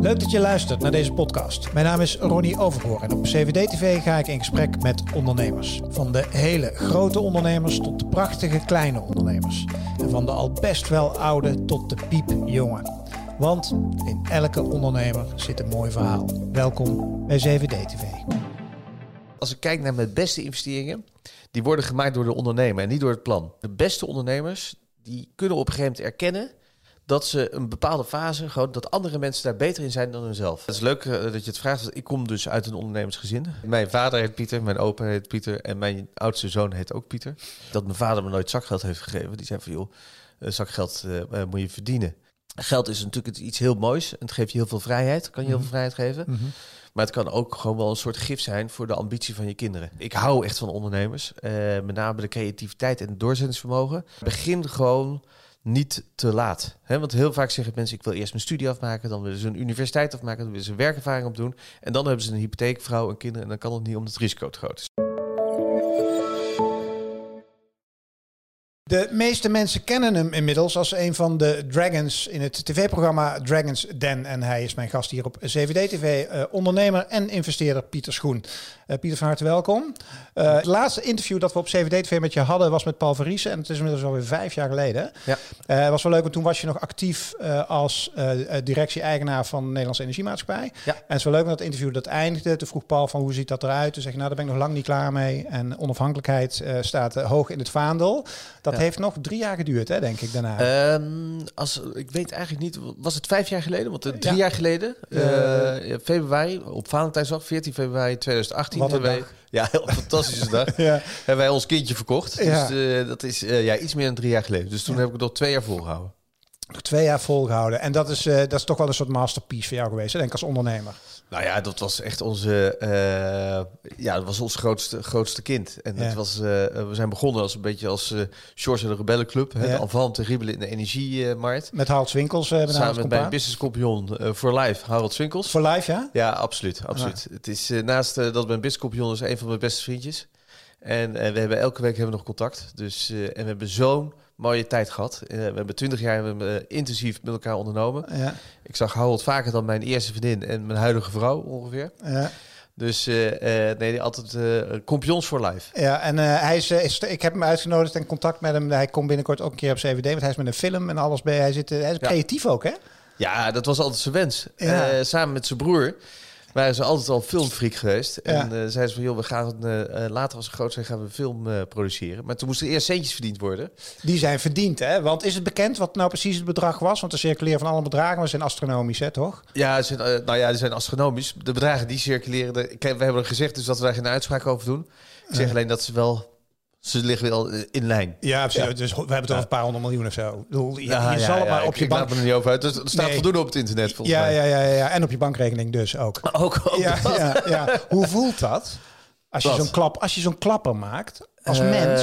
Leuk dat je luistert naar deze podcast. Mijn naam is Ronnie Overgoor en op CVD-TV ga ik in gesprek met ondernemers. Van de hele grote ondernemers tot de prachtige kleine ondernemers. En van de al best wel oude tot de piepjonge. Want in elke ondernemer zit een mooi verhaal. Welkom bij CVD-TV. Als ik kijk naar mijn beste investeringen, die worden gemaakt door de ondernemer en niet door het plan. De beste ondernemers, die kunnen op een gegeven moment erkennen dat ze een bepaalde fase, gewoon dat andere mensen daar beter in zijn dan hunzelf. Het is leuk uh, dat je het vraagt. Ik kom dus uit een ondernemersgezin. Mijn vader heet Pieter, mijn opa heet Pieter en mijn oudste zoon heet ook Pieter. Dat mijn vader me nooit zakgeld heeft gegeven. Die zei van joh, uh, zakgeld uh, moet je verdienen. Geld is natuurlijk iets heel moois en het geeft je heel veel vrijheid. Kan je heel veel vrijheid geven. Mm -hmm. Maar het kan ook gewoon wel een soort gif zijn voor de ambitie van je kinderen. Ik hou echt van ondernemers. Uh, met name de creativiteit en het doorzettingsvermogen. Begin gewoon niet te laat. Want heel vaak zeggen mensen, ik wil eerst mijn studie afmaken, dan willen ze een universiteit afmaken, dan willen ze werkervaring opdoen. En dan hebben ze een hypotheek, vrouw en kinderen en dan kan het niet omdat het risico te groot is. De meeste mensen kennen hem inmiddels als een van de Dragons in het tv-programma Dragons Den. En hij is mijn gast hier op CVD-TV, uh, ondernemer en investeerder Pieter Schoen. Uh, Pieter, van harte welkom. Uh, het laatste interview dat we op CVD-TV met je hadden was met Paul Verriesen. En het is inmiddels alweer vijf jaar geleden. Ja. Het was wel leuk, want toen was je nog actief als directie-eigenaar van de Nederlandse Energiemaatschappij. Ja. En het is wel leuk, dat het interview dat eindigde. Toen vroeg Paul van hoe ziet dat eruit? Toen zeg je, nou daar ben ik nog lang niet klaar mee. En onafhankelijkheid staat hoog in het vaandel. Dat ja. heeft nog drie jaar geduurd, hè, denk ik, daarna. Um, als, ik weet eigenlijk niet, was het vijf jaar geleden? Want uh, drie ja. jaar geleden, uh, februari, op Valentijnsdag, 14 februari 2018. Wat een wij, dag. Ja, heel fantastische dag. ja. Hebben wij ons kindje verkocht. Dus dat is ja, iets meer dan drie jaar geleden. Dus toen heb ik het nog twee jaar volgehouden. Nog twee jaar volgehouden. En dat is, dat is toch wel een soort masterpiece voor jou geweest, denk ik, als ondernemer. Nou ja, dat was echt onze, uh, ja, dat was ons grootste, grootste kind. En ja. het was, uh, we zijn begonnen als een beetje als uh, Shores en de Rebellenclub. Ja. De avant in de energiemarkt. Met Harold Swinkels. Uh, Samen met mijn business compagnon voor life, Harold Swinkels. Voor life, ja? Ja, absoluut. absoluut. Ja. Het is naast dat mijn business compagnon is een van mijn beste vriendjes. En we hebben elke week hebben we nog contact. Dus, en we hebben zo'n mooie tijd gehad. Uh, we hebben twintig jaar uh, intensief met elkaar ondernomen. Ja. Ik zag Harold vaker dan mijn eerste vriendin en mijn huidige vrouw ongeveer. Ja. Dus uh, nee, altijd kompions voor life. Ja, en hij is, is, ik heb hem uitgenodigd en contact met hem. Hij komt binnenkort ook een keer op CVD, want hij is met een film en alles bij. Hij zit, hij is creatief ook, hè? Ja, dat was altijd zijn wens. Ja. samen met zijn broer waren ze altijd al filmfreak geweest. Ja. En uh, zeiden ze van, joh, we gaan uh, later als ze groot zijn, gaan we film uh, produceren. Maar toen moesten er eerst centjes verdiend worden. Die zijn verdiend, hè? Want is het bekend wat nou precies het bedrag was? Want er circuleren van alle bedragen, maar zijn astronomisch, hè, toch? Ja, zijn, nou ja, die zijn astronomisch. De bedragen die circuleren, de, we hebben gezegd dus dat we daar geen uitspraak over doen. Ik zeg alleen dat ze wel ze liggen wel in lijn. Ja, ja. dus we hebben het over een paar honderd miljoen of zo. Je, ja, je, zal het maar op ik, je bank... Ik laat me er niet over uit. Dus er staat nee. voldoende op het internet volgens ja, mij. Ja, ja, ja, en op je bankrekening dus ook. Ook, ook ja, ja, ja. Hoe voelt dat? Als je zo'n klap, als je zo'n klapper maakt als uh, mens.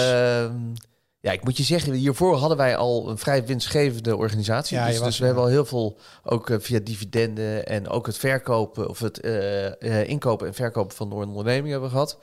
Ja, ik moet je zeggen, hiervoor hadden wij al een vrij winstgevende organisatie. Ja, dus, dus we hebben al heel veel, ook uh, via dividenden en ook het verkopen of het uh, uh, inkopen en verkopen van de onderneming hebben we gehad.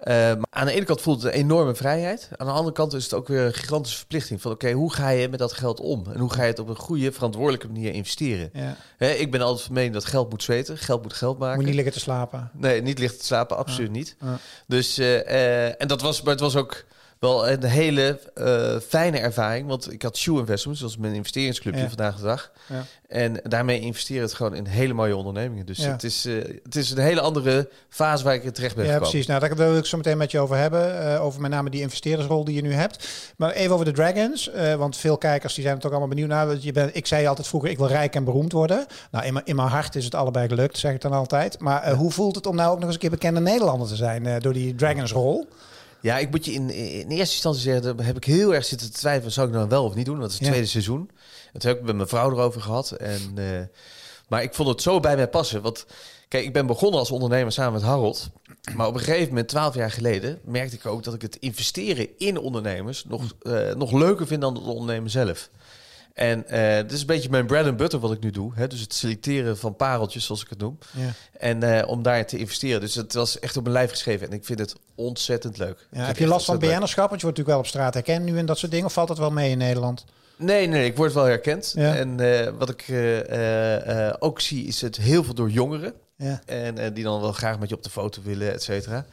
Uh, maar aan de ene kant voelt het een enorme vrijheid. Aan de andere kant is het ook weer een gigantische verplichting. Van oké, okay, hoe ga je met dat geld om? En hoe ga je het op een goede, verantwoordelijke manier investeren? Ja. He, ik ben altijd van mening dat geld moet zweten. Geld moet geld maken. Moet niet liggen te slapen. Nee, niet liggen te slapen. Absoluut ja. niet. Ja. Dus, uh, uh, en dat was, maar het was ook wel een hele uh, fijne ervaring. Want ik had Shoe Investments, dat is mijn investeringsclubje ja. vandaag de dag. Ja. En daarmee investeren het gewoon in hele mooie ondernemingen. Dus ja. het, is, uh, het is een hele andere fase waar ik terecht ben ja, gekomen. precies. Nou, daar wil ik zo meteen met je over hebben. Uh, over met name die investeerdersrol die je nu hebt. Maar even over de Dragons. Want veel kijkers die zijn er toch allemaal benieuwd naar. Je bent, ik zei altijd vroeger, ik wil rijk en beroemd worden. Nou, in mijn, in mijn hart is het allebei gelukt, zeg ik dan altijd. Maar hoe voelt het om nou ook nog eens een keer bekende Nederlander te zijn door die Dragons-rol? Ja, ik moet je in, in eerste instantie zeggen, heb ik heel erg zitten te twijfelen, zou ik nou wel of niet doen? Dat is het ja. tweede seizoen. Dat heb ik met mijn vrouw erover gehad. En, uh, maar ik vond het zo bij mij passen. Want kijk, ik ben begonnen als ondernemer samen met Harold. Maar op een gegeven moment, twaalf jaar geleden, merkte ik ook dat ik het investeren in ondernemers nog, uh, nog leuker vind dan het ondernemen zelf. En uh, dit is een beetje mijn bread and butter wat ik nu doe. Hè? Dus het selecteren van pareltjes, zoals ik het noem. Ja. En uh, om daar te investeren. Dus het was echt op mijn lijf geschreven. En ik vind het ontzettend leuk. Ja, heb je last van BN'erschap? Want je wordt natuurlijk wel op straat herkend nu en dat soort dingen. Of valt dat wel mee in Nederland? Nee, nee, ik word wel herkend. Ja. En eh, wat ik eh, eh, eh, ook zie, is het heel veel door jongeren. Ja. En eh, die dan wel graag met je op de foto willen, et cetera.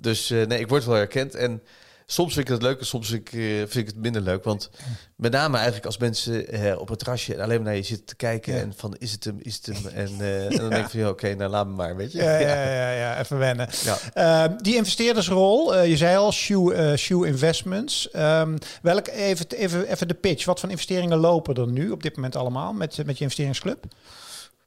Dus eh, nee, ik word wel herkend. En soms vind ik het leuk en soms vind ik, eh, vind ik het minder leuk. Want met name eigenlijk als mensen eh, op het terrasje alleen maar naar je zitten te kijken... Ja. en van, is het hem, is het hem? En, eh, en dan denk ik van, oké, nou laat me maar, weet je. Ja, ja, ja, ja, even wennen. Ja. Eh, die investeerdersrol, je zei al, Shoe, Shoe Investments. Ehm, welk, even, even, even de pitch. Wat voor investeringen lopen er nu op dit moment allemaal met, met je investeringsclub?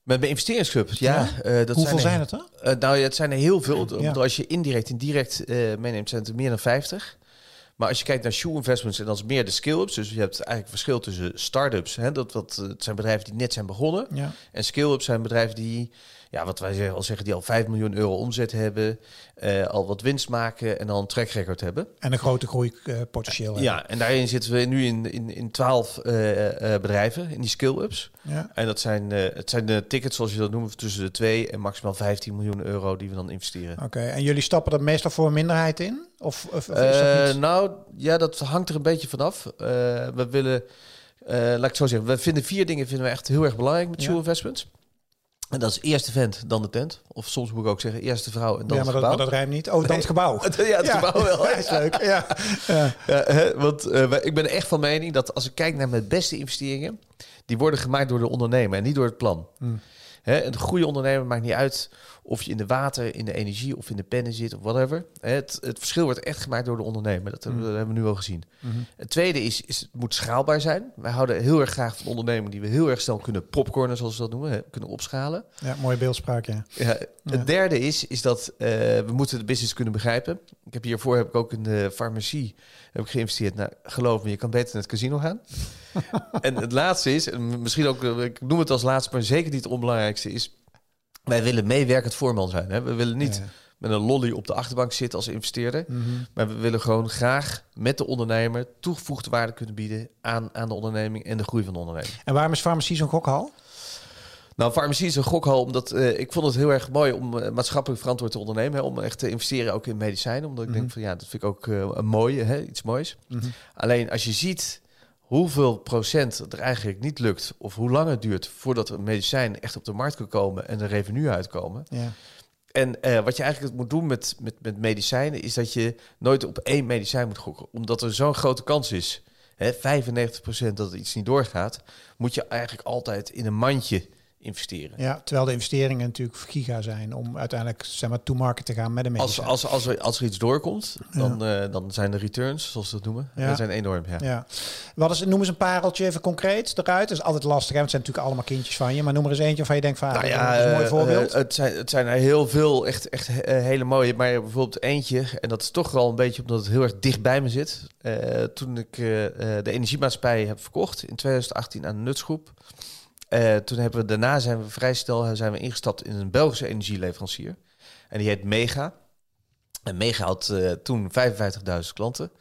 Met mijn investeringsclub, ja. Ja? dat Hoeveel er- zijn het er? Eh, nou ja, het zijn er heel veel. Ja. Als je indirect en direct meeneemt, zijn het er meer dan 50. Maar als je kijkt naar shoe investments, en dat is meer de skill-ups. Dus je hebt eigenlijk verschil tussen start-ups. Hè, dat, eh, het zijn bedrijven die net zijn begonnen. Ja. En skill-ups zijn bedrijven die, ja, wat wij zeggen- al zeggen, die al 5 miljoen euro omzet hebben. eh, al wat winst maken en al een track record hebben. En een grote groeipotentieel. hebben. Ja, en daarin zitten we nu in, in, in 12 eh, eh, bedrijven, in die skill-ups. Ja. En dat zijn, eh, het zijn de tickets, zoals je dat noemt, tussen de 2 en maximaal 15 miljoen euro die we dan investeren. Oké, en jullie stappen er meestal voor een minderheid in? Of, of, is Eh, nou, ja, dat hangt er een beetje vanaf. Eh we willen, eh, laat ik het zo zeggen, we vinden vier dingen vinden we echt heel erg belangrijk met Ja. Shoe Investments. En dat is eerst de vent, dan de tent. Of soms moet ik ook zeggen, eerst de vrouw en dan ja, het maar dat, gebouw. maar dat rijmt niet. Oh, dan het gebouw. ja, het gebouw wel. Ja, is leuk. Ja. Ja. Ja, hè, want eh, ik ben echt van mening dat als ik kijk naar mijn beste investeringen, die worden gemaakt door de ondernemer en niet door het plan. Hmm. Hè, een goede ondernemer maakt niet uit of je in de water, in de energie of in de pennen zit of whatever. Het, het verschil wordt echt gemaakt door de ondernemer. Dat hebben, we- dat hebben we nu al gezien. Mhm. Het tweede is, is, het moet schaalbaar zijn. Wij houden heel erg graag van ondernemingen die we heel erg snel kunnen popcornen, zoals we dat noemen, hè, kunnen opschalen. ja, mooie beeldspraak, ja. Ja, Ja. Het derde is, is dat eh, we moeten de business kunnen begrijpen. Ik heb hiervoor heb ik ook in de farmacie heb ik geïnvesteerd. Nou, geloof me, je kan beter naar het casino gaan. en het laatste is, en misschien ook, eh, ik noem het als laatste, maar zeker niet het onbelangrijkste is, wij willen meewerkend voorman zijn. Hè? We willen niet Ja. met een lolly op de achterbank zitten als investeerder. Mhm. Maar we willen gewoon graag met de ondernemer toegevoegde waarde kunnen bieden aan, aan de onderneming en de groei van de onderneming. En waarom is farmacie zo'n gokhal? Nou, farmacie is een gokhal, omdat eh, ik vond het heel erg mooi om eh, maatschappelijk verantwoord te ondernemen. Hè, om echt te investeren ook in medicijnen. Omdat ik Mhm. denk van ja, dat vind ik ook eh, een mooie, hè, iets moois. Mhm. Alleen als je ziet hoeveel procent er eigenlijk niet lukt, of hoe lang het duurt voordat een medicijn echt op de markt kan komen en er revenue uitkomen. Ja. En wat je eigenlijk moet doen met, met, met medicijnen, is dat je nooit op één medicijn moet gokken. Omdat er zo'n grote kans is, hè, 95% dat het iets niet doorgaat, moet je eigenlijk altijd in een mandje investeren. ja, terwijl de investeringen natuurlijk giga zijn om uiteindelijk zeg maar, to market te gaan met een Als, medicijn. als, als, er, als er iets doorkomt, dan, eh, dan zijn de returns, zoals ze dat noemen, Ja. dat zijn enorm. Ja. Ja. Wat is, noem eens een pareltje even concreet eruit. Dat is altijd lastig, hè? want het zijn natuurlijk allemaal kindjes van je. Maar noem er eens eentje waarvan je denkt van, ah, Nou dat ja, is een mooi eh, voorbeeld. eh, het, zijn, het zijn er heel veel, echt, echt hele mooie. Maar bijvoorbeeld eentje, en dat is toch wel een beetje omdat het heel erg dicht bij me zit. Toen ik de energiemaatschappij heb verkocht in 2018 aan de Nutsgroep. Eh, toen hebben we daarna zijn we vrij snel zijn we ingestapt in een Belgische energieleverancier. En die heet Mega. En Mega had eh, toen 55.000 klanten.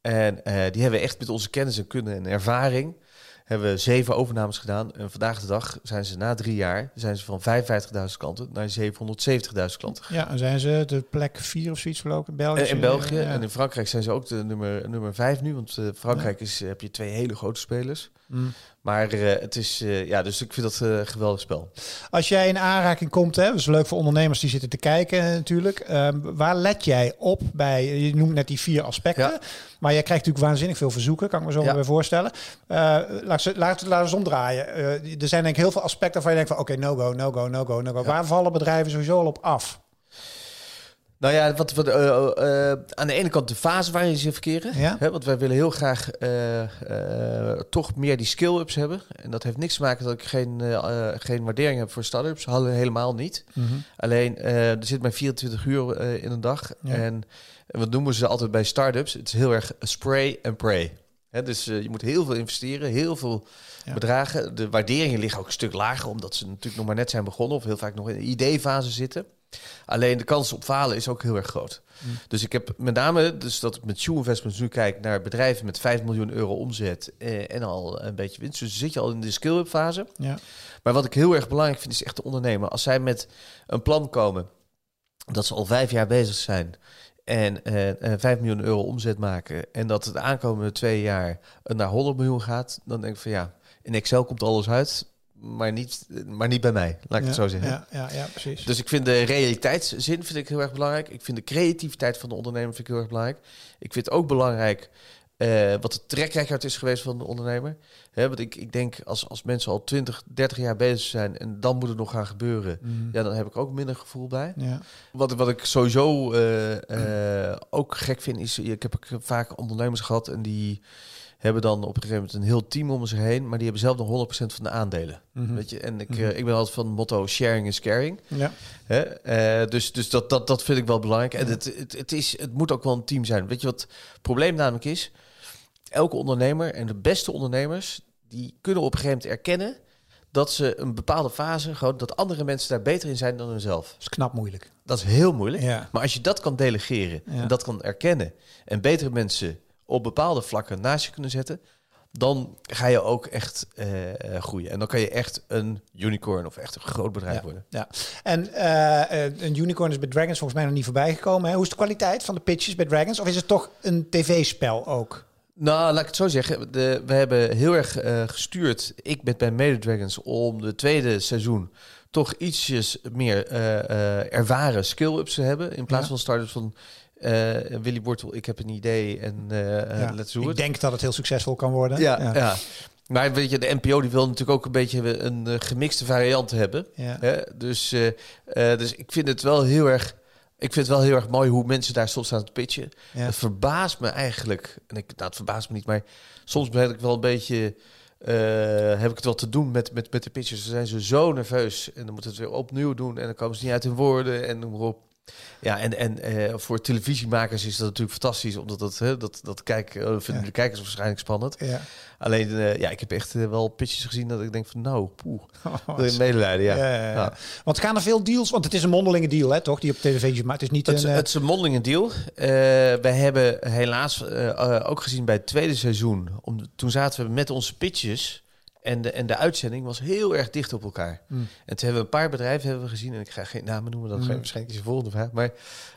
En eh, die hebben we echt met onze kennis en kunde en ervaring hebben we zeven overnames gedaan. En vandaag de dag zijn ze na drie jaar zijn ze van 55.000 klanten naar 770.000 klanten. Ja, en zijn ze de plek vier of zoiets verlopen in België? En in België Ja. en in Frankrijk zijn ze ook de nummer, nummer vijf nu. Want eh, Frankrijk is, heb je twee hele grote spelers. Mm. Maar eh, het is, eh, ja, dus ik vind dat eh, een geweldig spel. Als jij in aanraking komt, hè, dat is leuk voor ondernemers die zitten te kijken natuurlijk. Ehm, waar let jij op bij, je noemt net die vier aspecten. Ja. Maar jij krijgt natuurlijk waanzinnig veel verzoeken, kan ik me zo Ja. weer voorstellen. Laat, laat, eens omdraaien. Er zijn denk ik heel veel aspecten waarvan je denkt van oké, no go, no go, no go, no go. Ja. Waar vallen bedrijven sowieso al op af? Nou ja, wat, wat, eh, aan de ene kant de fase waarin ze verkeren. Ja. Hè, want wij willen heel graag toch meer die skill-ups hebben. En dat heeft niks te maken dat ik geen, geen waardering heb voor start-ups. Helemaal niet. Alleen, eh, er zit maar 24 uur in een dag. Ja. En wat noemen ze altijd bij start-ups? Het is heel erg spray and pray. Hè, dus je moet heel veel investeren, heel veel Ja. bedragen. De waarderingen liggen ook een stuk lager, omdat ze natuurlijk nog maar net zijn begonnen of heel vaak nog in de idee-fase zitten. Alleen de kans op falen is ook heel erg groot. Mm. Dus ik heb met name, dus dat ik met Shoe Investments nu kijk naar bedrijven met 5 miljoen euro omzet eh, en al een beetje winst. Dus zit je al in de skill-up fase. Ja. Maar wat ik heel erg belangrijk vind, is echt de ondernemer. Als zij met een plan komen dat ze al vijf jaar bezig zijn en eh, eh, 5 miljoen euro omzet maken en dat het de aankomende twee jaar eh, naar 100 miljoen gaat, dan denk ik van ja, in Excel komt alles uit, maar niet, maar niet bij mij, laat ik het zo zeggen. Ja, ja, ja, precies. Dus ik vind de realiteitszin vind ik heel erg belangrijk. Ik vind de creativiteit van de ondernemer vind ik heel erg belangrijk. Ik vind ook belangrijk eh, wat de trekrecord is geweest van de ondernemer. Hè, want ik, ik denk als, als mensen al 20, 30 jaar bezig zijn en dan moet het nog gaan gebeuren, Mm. ja, dan heb ik ook minder gevoel bij. Ja. Wat, wat ik sowieso eh, eh, ook gek vind, is... Ik heb vaak ondernemers gehad en die hebben dan op een gegeven moment een heel team om zich heen, maar die hebben zelf nog 100% van de aandelen. Mhm. Weet je? En ik, Mhm. eh, ik ben altijd van het motto sharing is caring. Ja. Hè? Eh, dus dus dat, dat, dat vind ik wel belangrijk. En het, het, het, is, het moet ook wel een team zijn. Weet je wat het probleem namelijk is? Elke ondernemer en de beste ondernemers... die kunnen op een gegeven moment erkennen... dat ze een bepaalde fase... gewoon dat andere mensen daar beter in zijn dan hunzelf. Dat is knap moeilijk. Dat is heel moeilijk. Ja. Maar als je dat kan delegeren en dat kan erkennen... en betere mensen op bepaalde vlakken naast je kunnen zetten... dan ga je ook echt eh, eh, groeien. En dan kan je echt een unicorn of echt een groot bedrijf Ja. worden. Ja. En eh, een unicorn is bij Dragons volgens mij nog niet voorbij gekomen. Hè? Hoe is de kwaliteit van de pitches bij Dragons? Of is het toch een tv-spel ook? Nou, laat ik het zo zeggen. De, we hebben heel erg gestuurd, ik met mijn Mede Dragons, om de tweede seizoen toch ietsjes meer ervaren skill-ups te hebben. In plaats Ja. van starters van eh, Willy Wortel, ik heb een idee en eh eh, Ja. let's do Ik denk dat het heel succesvol kan worden. Ja, ja. Maar weet je, de NPO die wil natuurlijk ook een beetje een gemixte variant hebben. Ja. Hè? Dus, dus ik vind het wel heel erg. Ik vind het wel heel erg mooi hoe mensen daar soms staan te pitchen. Ja. Het verbaast me eigenlijk. En ik, nou, het verbaast me niet, maar soms ben ik wel een beetje. heb ik het wel te doen met, met, met de pitches. Dan zijn ze zo nerveus. En dan moeten ze het weer opnieuw doen. En dan komen ze niet uit hun woorden. En noem maar op. Ja, en, en eh, voor televisiemakers is dat natuurlijk fantastisch. Omdat dat, hè, dat, dat kijk, eh, vinden Ja. de kijkers waarschijnlijk spannend. Ja. Alleen, eh, ja, ik heb echt wel pitches gezien dat ik denk van, nou, poeh, Oh, wil je medelijden, ja. Ja. Want gaan er veel deals? Want het is een mondelinge deal, hè, toch? Die op televisie maakt. Het is niet Het, een. is- het is een mondelinge deal. Wij hebben helaas ook gezien bij het tweede seizoen. Om, toen zaten we met onze pitches. En de, en de uitzending was heel erg dicht op elkaar. Mm. En toen hebben we een paar bedrijven hebben we gezien. En ik ga geen namen noemen, dat Mm. waarschijnlijk is de volgende vraag. Maar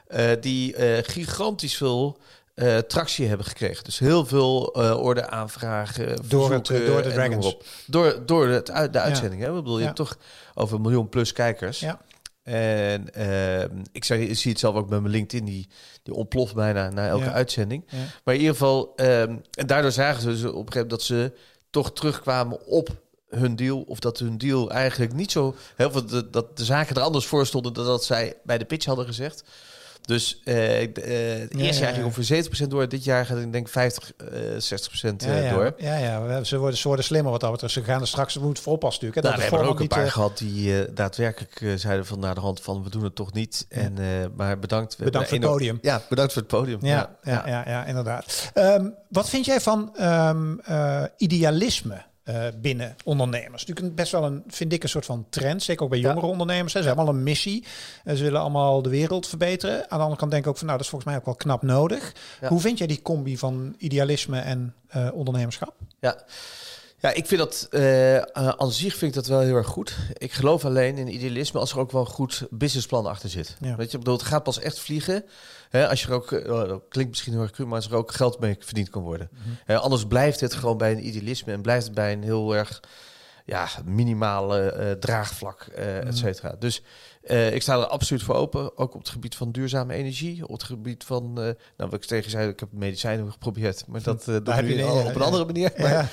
eh, die eh, gigantisch veel eh, tractie hebben gekregen. Dus heel veel eh orde aanvragen. Door het, door de Dragons. Door, door het, uit- de uitzending. Hè? Ik bedoel, je Ja. hebt toch over een miljoen plus kijkers. Ja. En ehm, ik, zeg, ik zie het zelf ook met mijn LinkedIn, die, die ontploft bijna na elke Ja. uitzending. ja. Maar in ieder geval, ehm, en daardoor zagen ze dus op een gegeven moment dat ze toch terugkwamen op hun deal. Of dat hun deal eigenlijk niet zo... Heel veel, dat de zaken er anders voor stonden dan dat zij bij de pitch hadden gezegd. Dus eh, ik- het Ja, eerste ja, jaar ging ongeveer 70% door. Dit jaar gaat ik denk 50, eh 60% Ja, eh, ja, door. ja, ja, we- ze worden, ze worden slimmer wat dat betreft. Ze gaan er straks, we moeten voor oppassen natuurlijk. Hè, Nou, we dat hebben er het ook een paar eh, gehad die eh, daadwerkelijk eh, zeiden van naar de hand van we doen het toch niet. En, maar bedankt. We Bedankt voor hebben het podium. Ja, bedankt voor het podium. Ja, ja, ja, ja, inderdaad. Ehm, wat vind jij van ehm, eh, idealisme eh, binnen ondernemers? Natuurlijk best wel een, vind ik, een soort van trend. Zeker ook bij Ja. jongere ondernemers. Hè. Ze hebben allemaal een missie. En ze willen allemaal de wereld verbeteren. Aan de andere kant denk ik ook van, nou, dat is volgens mij ook wel knap nodig. Ja. Hoe vind jij die combi van idealisme en eh, ondernemerschap? Ja. Ja, ik vind dat eh, eh, aan zich vind ik dat wel heel erg goed. Ik geloof alleen in idealisme als er ook wel een goed businessplan achter zit. Ja. Weet je, ik bedoel, het gaat pas echt vliegen. Hè, als je er ook, eh, dat klinkt misschien heel erg cru, maar als er ook geld mee verdiend kan worden. Hè, anders blijft het gewoon bij een idealisme en blijft het bij een heel erg ja, minimale eh, draagvlak, eh et cetera. Dus ik sta er absoluut voor open. Ook op het gebied van duurzame energie. Op het gebied van, nou wat ik tegen zei, ik heb medicijnen geprobeerd. Maar dat eh doe je al op een andere manier. Maar,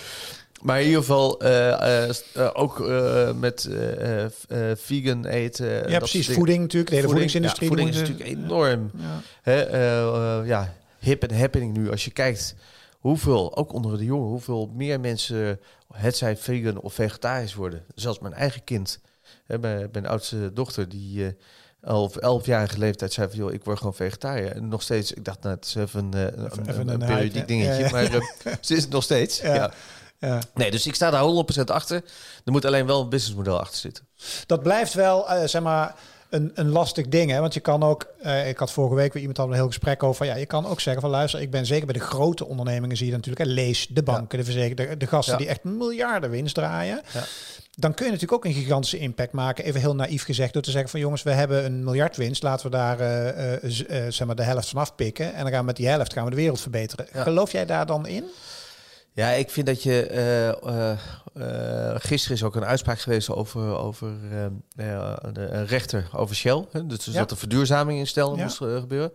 maar in ieder geval eh, eh, eh, ook met vegan eten. ja precies. Voeding natuurlijk. De hele Voeding, voedingsindustrie. ja, voeding is natuurlijk enorm Ja. hè, ja, hip en happening nu. Als je kijkt hoeveel, ook onder de jongen, hoeveel meer mensen het zijn vegan of vegetarisch worden. Zelfs mijn eigen kind, hè, mijn, mijn oudste dochter, die eh elf, elfjarige leeftijd zei van, joh, ik word gewoon vegetariër. En nog steeds, ik dacht, nou, het is even, een, Even- een, even een, een periodiek dingetje, ja, ja. maar ze is het nog steeds. Ja. Ja. Nee, dus ik sta daar 100% achter. Er moet alleen wel een businessmodel achter zitten. Dat blijft wel, eh, zeg maar, een, een lastig ding. Hè? Want je kan ook, eh, ik had vorige week weer iemand had een heel gesprek over. Ja, je kan ook zeggen van luister, ik ben zeker bij de grote ondernemingen zie je natuurlijk. Hè? Lees de banken, de verzekeringen, de, gasten Ja. die echt miljarden winst draaien. Ja. dan kun je natuurlijk ook een gigantische impact maken. Even heel naïef gezegd, door te zeggen van jongens, we hebben een miljard winst. Laten we daar uh, zeg maar de helft van afpikken. En dan gaan we met die helft gaan we de wereld verbeteren. Geloof jij daar dan in? Ja, ik vind dat je. Uh, gisteren is ook een uitspraak geweest over, over een rechter over Shell. Hè? Dus, dus dat de verduurzaming in stel moest gebeuren.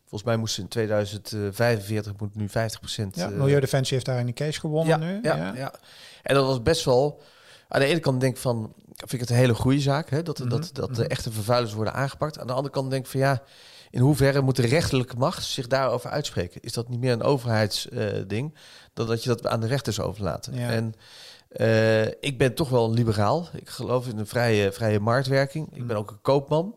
Volgens mij moest in 2045 moet nu 50 procent. Ja, Milieudefensie heeft daar in die case gewonnen nu. Ja, ja, ja. En dat was best wel. Aan de ene kant denk ik van, vind ik het een hele goede zaak, hè, dat, mm dat, dat de mhm. echte vervuilers worden aangepakt. Aan de andere kant denk ik van ja, in hoeverre moet de rechterlijke macht zich daarover uitspreken? Is dat niet meer een overheidsding, dan dat je dat aan de rechters overlaat? En uh, ik ben toch wel een liberaal. Ik geloof in een vrije, vrije marktwerking. Ik ben mhm. ook een koopman.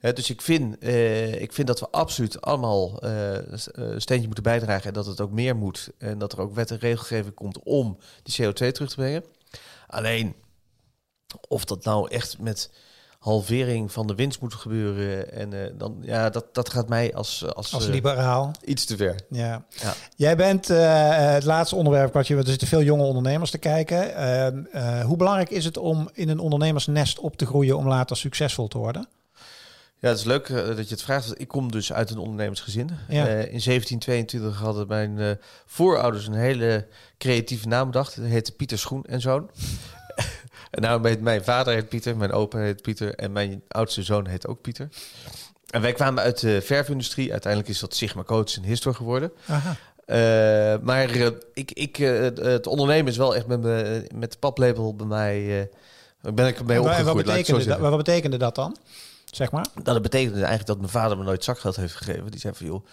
Uh, dus ik vind, uh, ik vind dat we absoluut allemaal uh, een steentje moeten bijdragen en dat het ook meer moet. En dat er ook wet en regelgeving komt om die CO2 terug te brengen. Alleen, of dat nou echt met halvering van de winst moet gebeuren. En uh, dan, ja, dat, dat gaat mij als, als, als liberaal iets te ver. Ja. ja. Jij bent het laatste onderwerp, wat je, er zitten veel jonge ondernemers te kijken. Ehm, hoe belangrijk is het om in een ondernemersnest op te groeien om later succesvol te worden? Ja, het is leuk dat je het vraagt. Ik kom dus uit een ondernemersgezin. Ja. Uh, in 1722 hadden mijn uh, voorouders een hele creatieve naam bedacht. Dat heette Pieter Schoen en Zoon. Nou mijn vader heet Pieter, mijn opa heet Pieter en mijn oudste zoon heet ook Pieter. En wij kwamen uit de verfindustrie. Uiteindelijk is dat Sigma Coach en Histor geworden. Aha. maar ik, ik, het ondernemen is wel echt met, me, met de paplepel bij mij... ben ik mee opgegroeid. Wat betekende, dat, wat betekende dat dan? zeg maar? Dat betekende eigenlijk dat mijn vader me nooit zakgeld heeft gegeven. Die zei van, joh,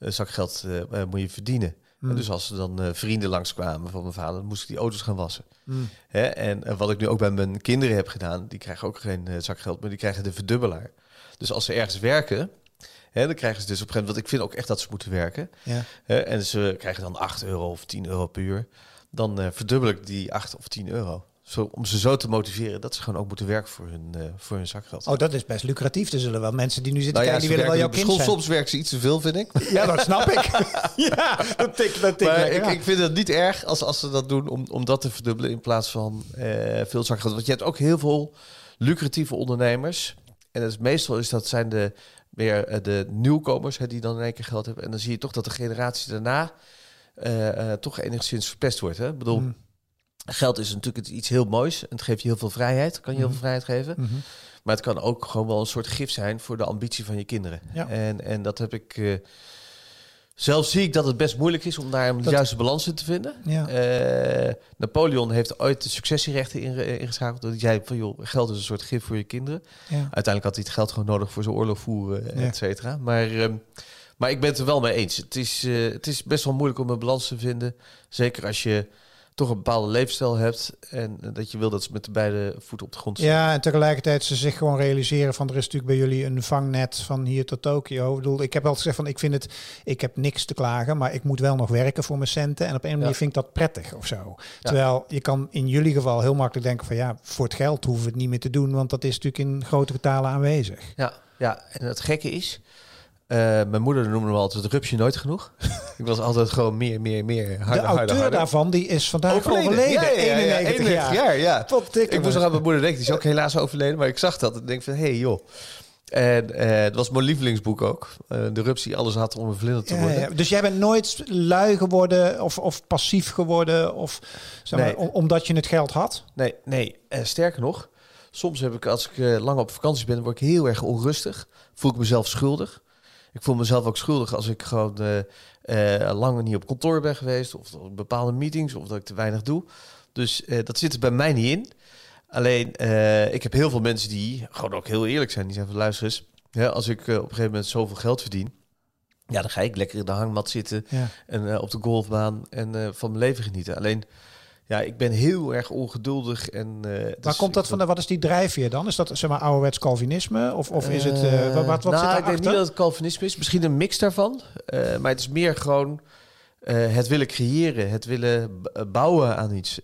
zakgeld moet je verdienen. Mm. dus als er dan uh, vrienden langskwamen van mijn vader, dan moest ik die auto's gaan wassen. Mm. Hè? En wat ik nu ook bij mijn kinderen heb gedaan, die krijgen ook geen zakgeld, maar die krijgen de verdubbelaar. Dus als ze ergens werken, hè, dan krijgen ze dus op een gegeven moment, want ik vind ook echt dat ze moeten werken. Ja. Hè? En ze krijgen dan 8 euro of 10 euro per uur. Dan verdubbel ik die 8 of 10 euro. Zo, om ze zo te motiveren dat ze gewoon ook moeten werken voor hun, uh, voor hun zakgeld. Oh, dat is best lucratief. Er zullen wel mensen die nu zitten nou kijken, die willen wel jouw kind Soms werkt ze iets te veel, vind ik. Ja, dat snap ik. ja, dat tik, dat tik. Maar ik, ik, vind het niet erg als, als ze dat doen om, om dat te verdubbelen in plaats van uh, veel zakgeld. Want je hebt ook heel veel lucratieve ondernemers. En dat is, meestal is dat zijn de, weer uh, de nieuwkomers hè, die dan in één keer geld hebben. En dan zie je toch dat de generatie daarna toch enigszins verpest wordt. Hè? Ik bedoel... Hmm Geld is natuurlijk iets heel moois. En het geeft je heel veel vrijheid. Kan je heel veel mhm. vrijheid geven. Mhm. Maar het kan ook gewoon wel een soort gif zijn voor de ambitie van je kinderen. Ja. En, en dat heb ik. Uh, zelf zie ik dat het best moeilijk is om daar een juiste balans in te vinden. Ja. Uh, Napoleon heeft ooit de successierechten eh, ingeschakeld. Dat zei van joh, geld is een soort gif voor je kinderen. Ja. Uiteindelijk had hij het geld gewoon nodig voor zijn oorlog voeren, et cetera. Maar, uh, maar ik ben het er wel mee eens. Het is, het is best wel moeilijk om een balans te vinden. Zeker als je toch een bepaalde leefstijl hebt en dat je wil dat ze met de beide voeten op de grond staan. Ja, en tegelijkertijd ze zich gewoon realiseren van er is natuurlijk bij jullie een vangnet van hier tot Tokio. Ik bedoel, ik heb altijd gezegd van ik vind het, ik heb niks te klagen, maar ik moet wel nog werken voor mijn centen en op een manier vind ik dat prettig of zo. Terwijl je kan in jullie geval heel makkelijk denken van ja, voor het geld hoeven we het niet meer te doen, want dat is natuurlijk in grote getalen aanwezig. Ja, ja, en het gekke is, uh, mijn moeder noemde me altijd het rupsje nooit genoeg. ik was altijd gewoon meer, meer, meer, harder, De auteur daarvan, die is vandaag overleden. overleden. Ja, ja, ja, 91, jaar. jaar. ja. ik moest nog aan mijn moeder denken, die is ook helaas overleden. Maar ik zag dat en denk van, hé hey, joh. En uh, het was mijn lievelingsboek ook. Uh, de rupsie alles had om een vlinder te worden. Ja, dus jij bent nooit lui geworden of, of passief geworden of zeg maar, nee. omdat je het geld had? Nee, nee. Uh, sterker nog, soms heb ik als ik lang op vakantie ben, word ik heel erg onrustig. Voel ik mezelf schuldig. Ik voel mezelf ook schuldig als ik gewoon uh, lang niet op kantoor ben geweest. Of bepaalde meetings. Of dat ik te weinig doe. Dus uh, dat zit er bij mij niet in. Alleen, ik heb heel veel mensen die gewoon ook heel eerlijk zijn. Die zeggen van luister eens. als ik op een gegeven moment zoveel geld verdien. Ja, dan ga ik lekker in de hangmat zitten. En op de golfbaan. En van mijn leven genieten. Alleen ja, ik ben heel erg ongeduldig. En, uh, Waar dus komt dat van? Wat is die drijfveer dan? Is dat zeg maar ouderwets Calvinisme? Of, of is het. Uh, wat, wat nou, zit ik denk niet dat het Calvinisme is. Misschien een mix daarvan. Maar het is meer gewoon. het willen creëren, het willen bouwen aan iets.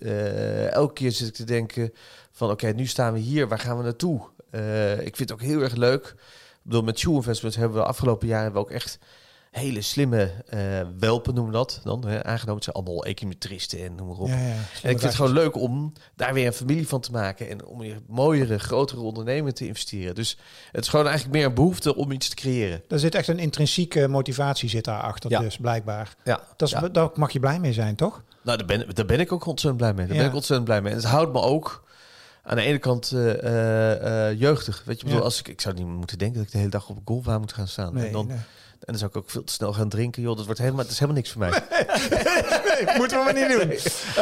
elke keer zit ik te denken van oké, nu staan we hier, waar gaan we naartoe? ik vind het ook heel erg leuk. Ik bedoel, met Shoe Investments hebben we de afgelopen jaren hebben we ook echt hele slimme eh, welpen, noemen we dat dan. Hè, aangenomen, het zijn allemaal econometristen en noem maar op. Ja, ja, En ik vind het gewoon leuk om daar weer een familie van te maken. En om een mooiere, grotere onderneming te investeren. Dus het is gewoon eigenlijk meer een behoefte om iets te creëren. Er zit echt een intrinsieke motivatie zit daarachter, Ja. dus blijkbaar. Ja, Dat is. Daar mag je blij mee zijn, toch? Nou, daar ben, daar ben ik ook ontzettend blij mee. Daar ben ik ontzettend blij mee. En het houdt me ook aan de ene kant eh, jeugdig. Weet je, bedoel, als ik, ik zou niet moeten denken dat ik de hele dag op een golfbaan moet gaan staan. en, dan, nee. En dan zou ik ook veel te snel gaan drinken. Joh, dat wordt helemaal, dat is helemaal niks voor mij. Nee, moeten we maar niet doen.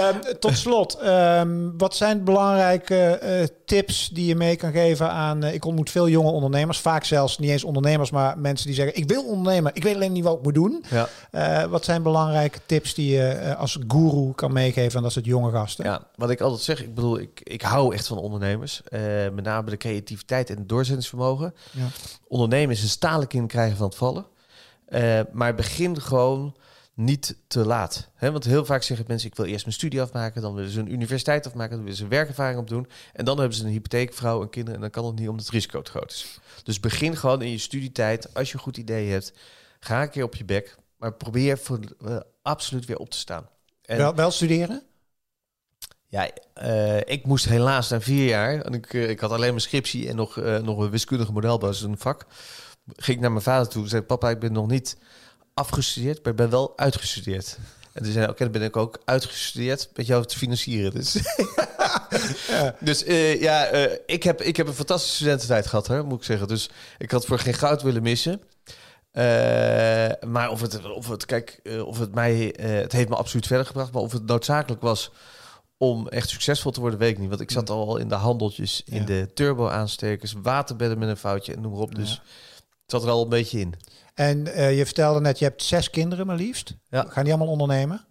Ehm, tot slot, ehm, wat zijn belangrijke eh, tips die je mee kan geven aan... eh, ik ontmoet veel jonge ondernemers, vaak zelfs niet eens ondernemers... maar mensen die zeggen, ik wil ondernemen, ik weet alleen niet wat ik moet doen. Ja. Eh, wat zijn belangrijke tips die je eh, als guru kan meegeven aan dat soort jonge gasten? Ja, wat ik altijd zeg, ik bedoel, ik, ik hou echt van ondernemers. Met name de creativiteit en het doorzettingsvermogen. Ja. Ondernemen is een stalen kind krijgen van het vallen. Maar begin gewoon niet te laat. Want heel vaak zeggen mensen, ik wil eerst mijn studie afmaken, dan willen ze een universiteit afmaken, dan willen ze een werkervaring opdoen. En dan hebben ze een hypotheek, vrouw en kinderen en dan kan het niet omdat het risico te groot is. Dus begin gewoon in je studietijd, als je een goed idee hebt, ga een keer op je bek, maar probeer voor, eh, absoluut weer op te staan. En- Wel, wel studeren? ja, eh, ik moest helaas na vier jaar, en ik, eh, ik had alleen mijn scriptie en nog, nog een wiskundige modelbasis, een vak. Ging ik naar mijn vader toe en zei: Papa, ik ben nog niet afgestudeerd, maar ik ben wel uitgestudeerd. En toen zei hij: Oké, dan ben ik ook uitgestudeerd met jou te financieren. Dus, dus eh, ja, eh, ik, heb, ik heb een fantastische studententijd gehad, hè, moet ik zeggen. Dus ik had voor geen goud willen missen. Eh, maar of het, of het, kijk, of het mij, het heeft me absoluut verder gebracht, maar of het noodzakelijk was om echt succesvol te worden, weet ik niet. Want ik zat al in de handeltjes, in Ja. de turbo-aanstekers, waterbedden met een foutje en noem maar op. Dus Ja. het zat er al een beetje in. En eh, je vertelde net, je hebt zes kinderen maar liefst. Ja. Gaan die allemaal ondernemen?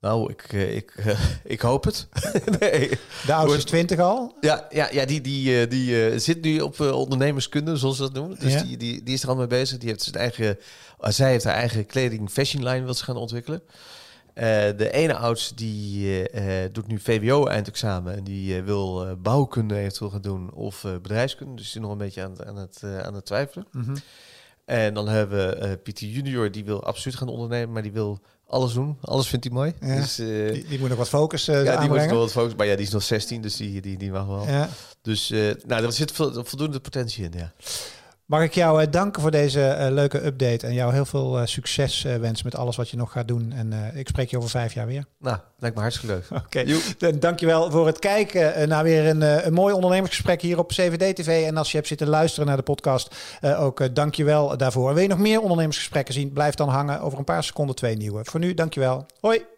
Nou, ik, eh, ik, eh, ik hoop het. nee. De oudste is Wordt- 20 al. Ja, ja, ja die, die, die zit nu op ondernemerskunde, zoals ze dat noemen. Dus Ja. die, die, die is er al mee bezig. Die heeft zijn eigen, zij heeft haar eigen kleding fashion line wil ze gaan ontwikkelen. De ene oudste die doet nu VWO eindexamen en die wil bouwkunde eventueel gaan doen of bedrijfskunde. Dus die is nog een beetje aan, het- aan, het, aan het twijfelen. Mhm. En dan hebben we eh, Pieter Junior, die wil absoluut gaan ondernemen, maar die wil alles doen. Alles vindt hij mooi. Ja. Dus, eh, Die, die moet nog wat focus eh, ja, die moet wel wat focus. Maar ja, die is nog 16, dus die, die, die mag wel. Ja. Dus nou, er zit vo- voldoende potentie in, ja. Mag ik jou eh, danken voor deze eh, leuke update en jou heel veel eh, succes wensen met alles wat je nog gaat doen. En ik spreek je over vijf jaar weer. Nou, lijkt me hartstikke leuk. Oké. Dan dankjewel voor het kijken naar weer een, een mooi ondernemersgesprek hier op CVD TV. En als je hebt zitten luisteren naar de podcast, ook dankjewel daarvoor. Wil je nog meer ondernemersgesprekken zien? Blijf dan hangen. Over een paar seconden twee nieuwe. Voor nu, dankjewel. Hoi.